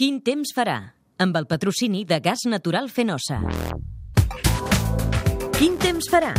Quin temps farà? Amb el patrocini de Gas Natural Fenosa. Quin temps farà?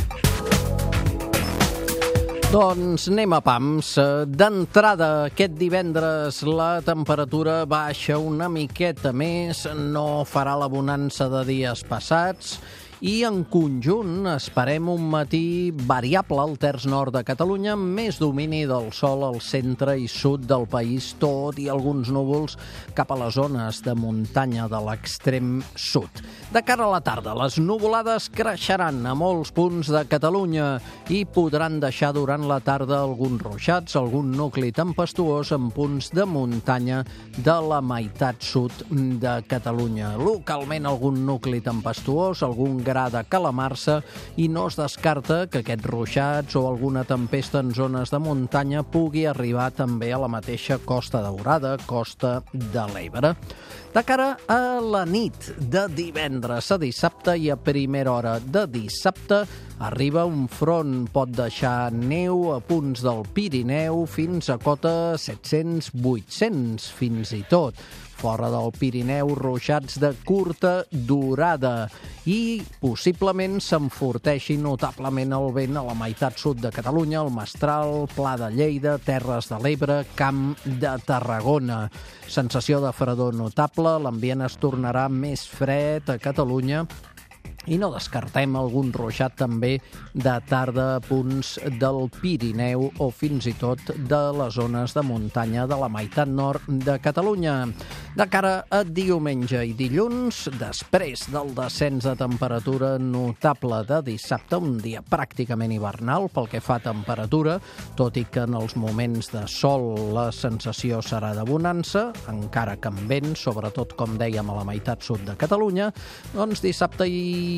Doncs anem a pams. D'entrada, aquest divendres la temperatura baixa una miqueta més, no farà la bonança de dies passats i en conjunt esperem un matí variable al terç nord de Catalunya amb més domini del sol al centre i sud del país, tot i alguns núvols cap a les zones de muntanya de l'extrem sud. De cara a la tarda, les nuvolades creixeran a molts punts de Catalunya i podran deixar durant la tarda alguns ruixats, algun nucli tempestuós en punts de muntanya de la meitat sud de Catalunya. Localment algun nucli tempestuós, algun gra de calamarsa i no es descarta que aquests ruixats o alguna tempesta en zones de muntanya pugui arribar també a la mateixa Costa Daurada, Costa de l'Ebre. De cara a la nit de divendres a dissabte i a primera hora de dissabte arriba un front, pot deixar neu a punts del Pirineu fins a cota 700-800 fins i tot fora del Pirineu, ruixats de curta durada i possiblement s'enforteixi notablement el vent a la meitat sud de Catalunya, el Mestral, Pla de Lleida, Terres de l'Ebre, Camp de Tarragona. Sensació de fredor notable, l'ambient es tornarà més fred a Catalunya i no descartem algun ruixat també de tarda a punts del Pirineu o fins i tot de les zones de muntanya de la meitat nord de Catalunya. De cara a diumenge i dilluns, després del descens de temperatura notable de dissabte, un dia pràcticament hivernal pel que fa a temperatura, tot i que en els moments de sol la sensació serà de bonança, encara que amb vent, sobretot com dèiem a la meitat sud de Catalunya, doncs dissabte i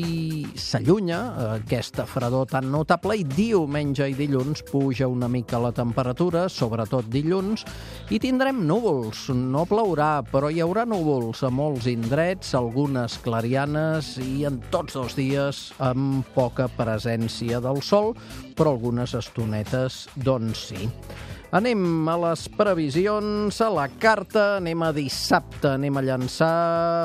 s'allunya aquesta fredor tan notable i diumenge i dilluns puja una mica la temperatura, sobretot dilluns, i tindrem núvols. No plourà, però hi haurà núvols a molts indrets, algunes clarianes i en tots dos dies amb poca presència del sol, però algunes estonetes doncs sí. Anem a les previsions, a la carta, anem a dissabte, anem a llançar,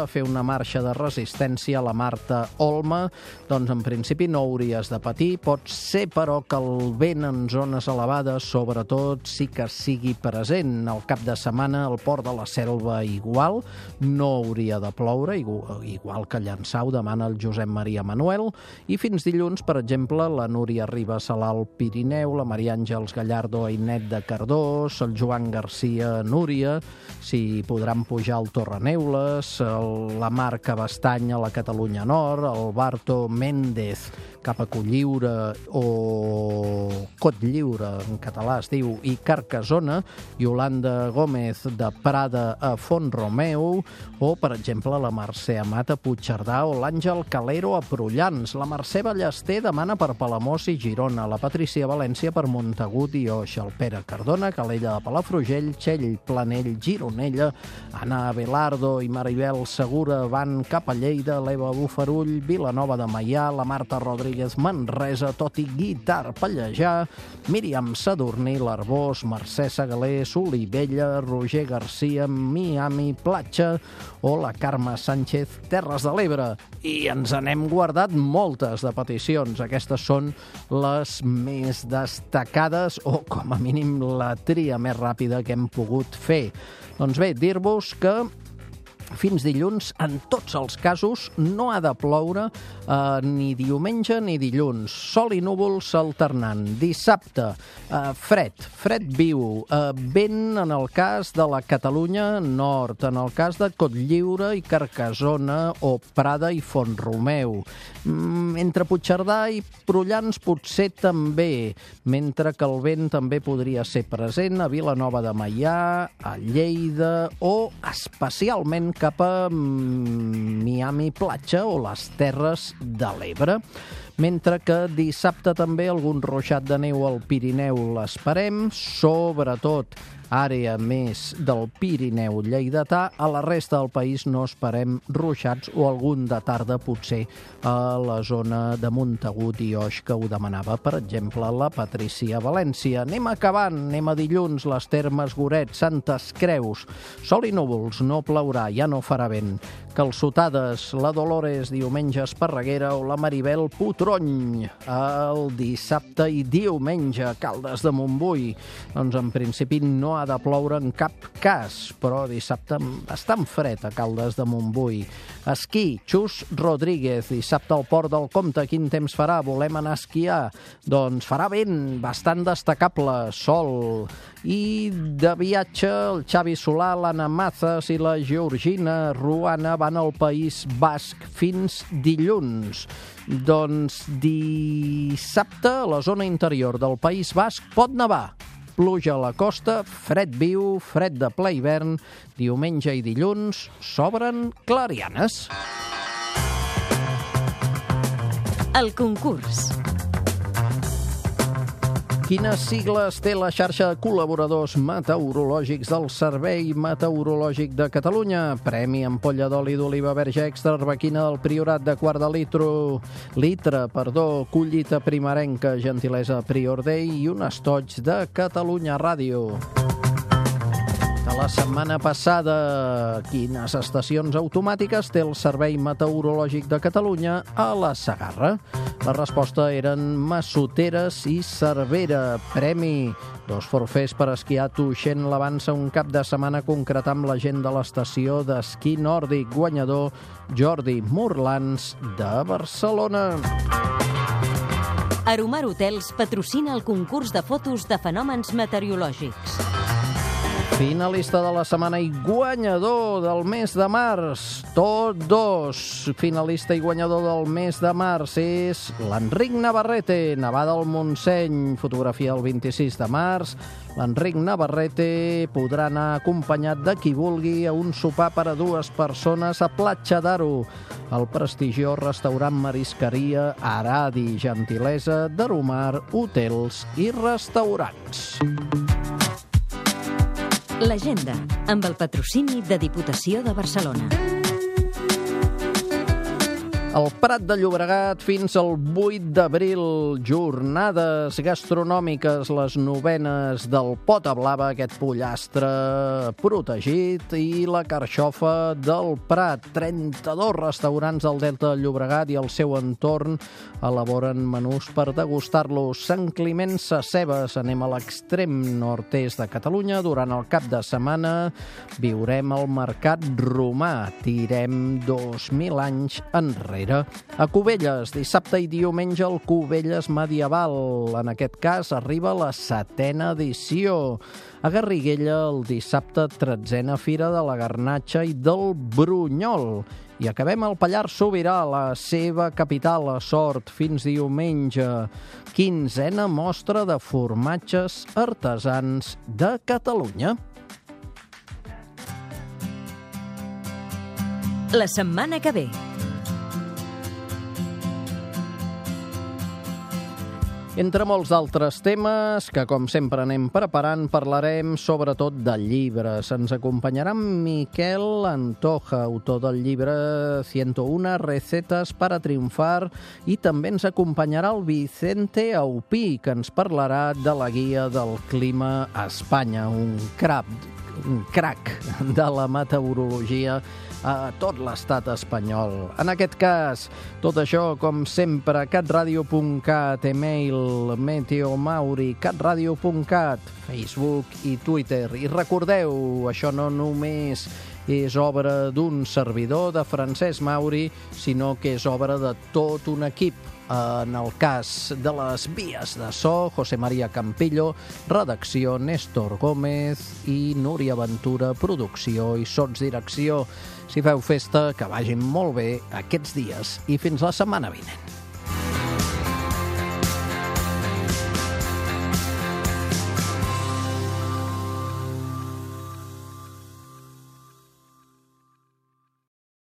a fer una marxa de resistència a la Marta Olma. Doncs en principi no hauries de patir, pot ser però que el vent en zones elevades, sobretot, sí que sigui present. El cap de setmana al port de la Selva igual, no hauria de ploure, igual que llançar ho demana el Josep Maria Manuel, i fins dilluns, per exemple, la Núria Ribas a l'Alt Pirineu, la Maria Àngels Gallardo a Inet de Car Cardós, el Joan Garcia Núria, si podran pujar al Torreneules, el, la Marca Bastanya a la Catalunya Nord, el Barto Méndez cap a Colliure o Cotlliure, en català es diu, i Carcassona, Yolanda Gómez de Prada a Font Romeu, o, per exemple, la Mercè Amat a Puigcerdà o l'Àngel Calero a Prullans. La Mercè Ballester demana per Palamós i Girona, la Patricia València per Montagut i Oix, el Pere Cardona, Calella de Palafrugell, Txell, Planell, Gironella, Anna Abelardo i Maribel Segura van cap a Lleida, l'Eva Bufarull, Vilanova de Maià, la Marta Rodríguez Manresa, tot i Guitar Pallejà, Míriam Sadurní, l'Arbós, Mercè Segalé, Solivella, Roger Garcia, Miami, Platja o la Carme Sánchez, Terres de l'Ebre. I ens n'hem guardat moltes de peticions. Aquestes són les més destacades o, com a mínim, la tria més ràpida que hem pogut fer. Doncs bé, dir-vos que fins dilluns, en tots els casos, no ha de ploure eh, ni diumenge ni dilluns. Sol i núvols alternant. Dissabte, eh, fred, fred viu, eh, en el cas de la Catalunya Nord, en el cas de Cotlliure i Carcassona o Prada i Font-romeu. Mm, entre Puigcerdà i Prullans potser també, mentre que el vent també podria ser present a Vilanova de Maià, a Lleida o especialment cap a Miami Platja o les Terres de l'Ebre. Mentre que dissabte també algun ruixat de neu al Pirineu l'esperem, sobretot àrea més del Pirineu lleidatà. A la resta del país no esperem ruixats o algun de tarda potser a la zona de Montagut i Oix que ho demanava, per exemple, la Patricia València. Anem acabant, anem a dilluns, les termes Goret, Santes Creus. Sol i núvols, no plourà, ja no farà vent. Calçotades, la Dolores diumenge Esparreguera o la Maribel Putrony el dissabte i diumenge Caldes de Montbui. Doncs en principi no ha de ploure en cap cas, però dissabte bastant fred a Caldes de Montbui. Esquí, Xus Rodríguez, dissabte al Port del Comte, quin temps farà? Volem anar a esquiar? Doncs farà vent, bastant destacable, sol. I de viatge, el Xavi Solà, l'Anna Mazas i la Georgina Ruana van al País Basc fins dilluns. Doncs dissabte a la zona interior del País Basc pot nevar. Pluja a la costa, fred viu, fred de ple hivern, diumenge i dilluns s'obren clarianes. El concurs. Quines sigles té la xarxa de col·laboradors meteorològics del Servei Meteorològic de Catalunya? Premi ampolla d'oli d'oliva verge extra arbequina del Priorat de quart de litro, litre, perdó, collita primerenca, gentilesa Prior Day i un estoig de Catalunya Ràdio de la setmana passada. Quines estacions automàtiques té el Servei Meteorològic de Catalunya a la Sagarra? La resposta eren Massoteres i Cervera. Premi Dos forfers per esquiar Tuixent l'avança un cap de setmana concretar amb la gent de l'estació d'esquí nòrdic. Guanyador Jordi Murlans de Barcelona. Aromar Hotels patrocina el concurs de fotos de fenòmens meteorològics. Finalista de la setmana i guanyador del mes de març. Tot dos. Finalista i guanyador del mes de març és l'Enric Navarrete, Nevada del Montseny, fotografia el 26 de març. L'Enric Navarrete podrà anar acompanyat de qui vulgui a un sopar per a dues persones a Platja d'Aro, el prestigiós restaurant Marisqueria Aradi, gentilesa d'Aromar, hotels i restaurants. L'agenda, amb el patrocini de Diputació de Barcelona. El Prat de Llobregat fins al 8 d'abril, jornades gastronòmiques, les novenes del Pota Blava, aquest pollastre protegit, i la carxofa del Prat. 32 restaurants del Delta de Llobregat i el seu entorn elaboren menús per degustar-los. Sant Climent Sacebes, anem a l'extrem nord-est de Catalunya. Durant el cap de setmana viurem el mercat romà. Tirem 2.000 anys enrere enrere. A Cubelles, dissabte i diumenge, el Cubelles Medieval. En aquest cas, arriba la setena edició. A Garriguella, el dissabte, tretzena Fira de la Garnatxa i del Brunyol. I acabem al Pallars Sobirà, la seva capital, a Sort, fins diumenge. Quinzena mostra de formatges artesans de Catalunya. La setmana que ve. Entre molts altres temes que, com sempre, anem preparant, parlarem sobretot de llibres. Ens acompanyarà Miquel Antoja, autor del llibre 101 recetes para triomfar, i també ens acompanyarà el Vicente Aupí, que ens parlarà de la guia del clima a Espanya, un crap, un crac de la meteorologia a tot l'estat espanyol. En aquest cas, tot això, com sempre, catradio.cat, email, meteomauri, catradio.cat, Facebook i Twitter. I recordeu, això no només és obra d'un servidor de Francesc Mauri, sinó que és obra de tot un equip en el cas de les vies de so, José María Campillo, redacció Néstor Gómez i Núria Ventura, producció i sots direcció. Si feu festa, que vagin molt bé aquests dies i fins la setmana vinent.